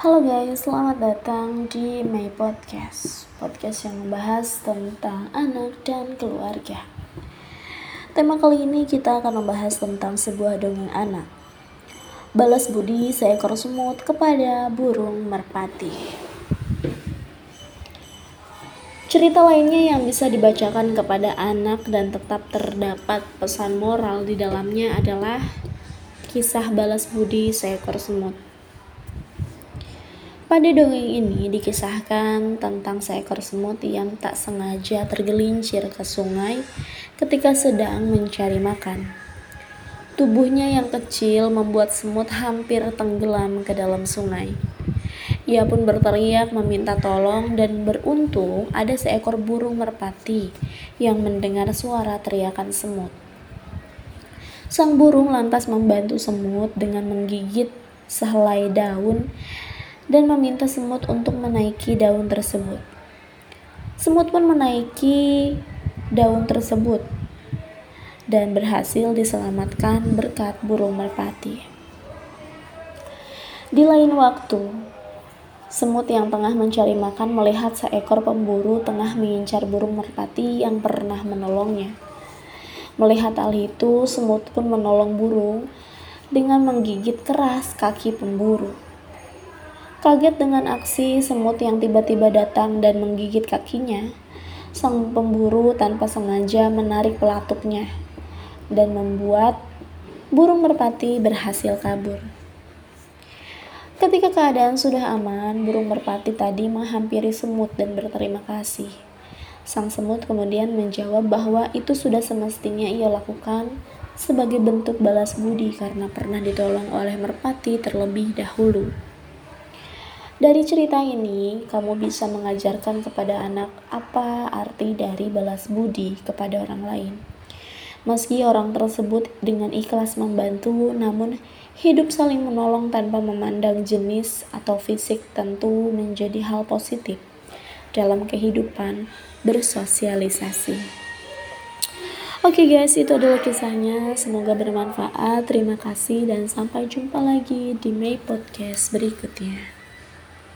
Halo guys, selamat datang di My Podcast. Podcast yang membahas tentang anak dan keluarga. Tema kali ini kita akan membahas tentang sebuah dongeng anak. Balas budi seekor semut kepada burung merpati. Cerita lainnya yang bisa dibacakan kepada anak dan tetap terdapat pesan moral di dalamnya adalah kisah balas budi seekor semut pada dongeng ini dikisahkan tentang seekor semut yang tak sengaja tergelincir ke sungai ketika sedang mencari makan. Tubuhnya yang kecil membuat semut hampir tenggelam ke dalam sungai. Ia pun berteriak meminta tolong dan beruntung ada seekor burung merpati yang mendengar suara teriakan semut. Sang burung lantas membantu semut dengan menggigit sehelai daun dan meminta semut untuk menaiki daun tersebut. Semut pun menaiki daun tersebut dan berhasil diselamatkan berkat burung merpati. Di lain waktu, semut yang tengah mencari makan melihat seekor pemburu tengah mengincar burung merpati yang pernah menolongnya. Melihat hal itu, semut pun menolong burung dengan menggigit keras kaki pemburu. Kaget dengan aksi semut yang tiba-tiba datang dan menggigit kakinya, sang pemburu tanpa sengaja menarik pelatuknya dan membuat burung merpati berhasil kabur. Ketika keadaan sudah aman, burung merpati tadi menghampiri semut dan berterima kasih. Sang semut kemudian menjawab bahwa itu sudah semestinya ia lakukan sebagai bentuk balas budi karena pernah ditolong oleh merpati terlebih dahulu. Dari cerita ini, kamu bisa mengajarkan kepada anak apa arti dari balas budi kepada orang lain. Meski orang tersebut dengan ikhlas membantu, namun hidup saling menolong tanpa memandang jenis atau fisik tentu menjadi hal positif dalam kehidupan bersosialisasi. Oke okay guys, itu adalah kisahnya. Semoga bermanfaat. Terima kasih dan sampai jumpa lagi di May Podcast berikutnya.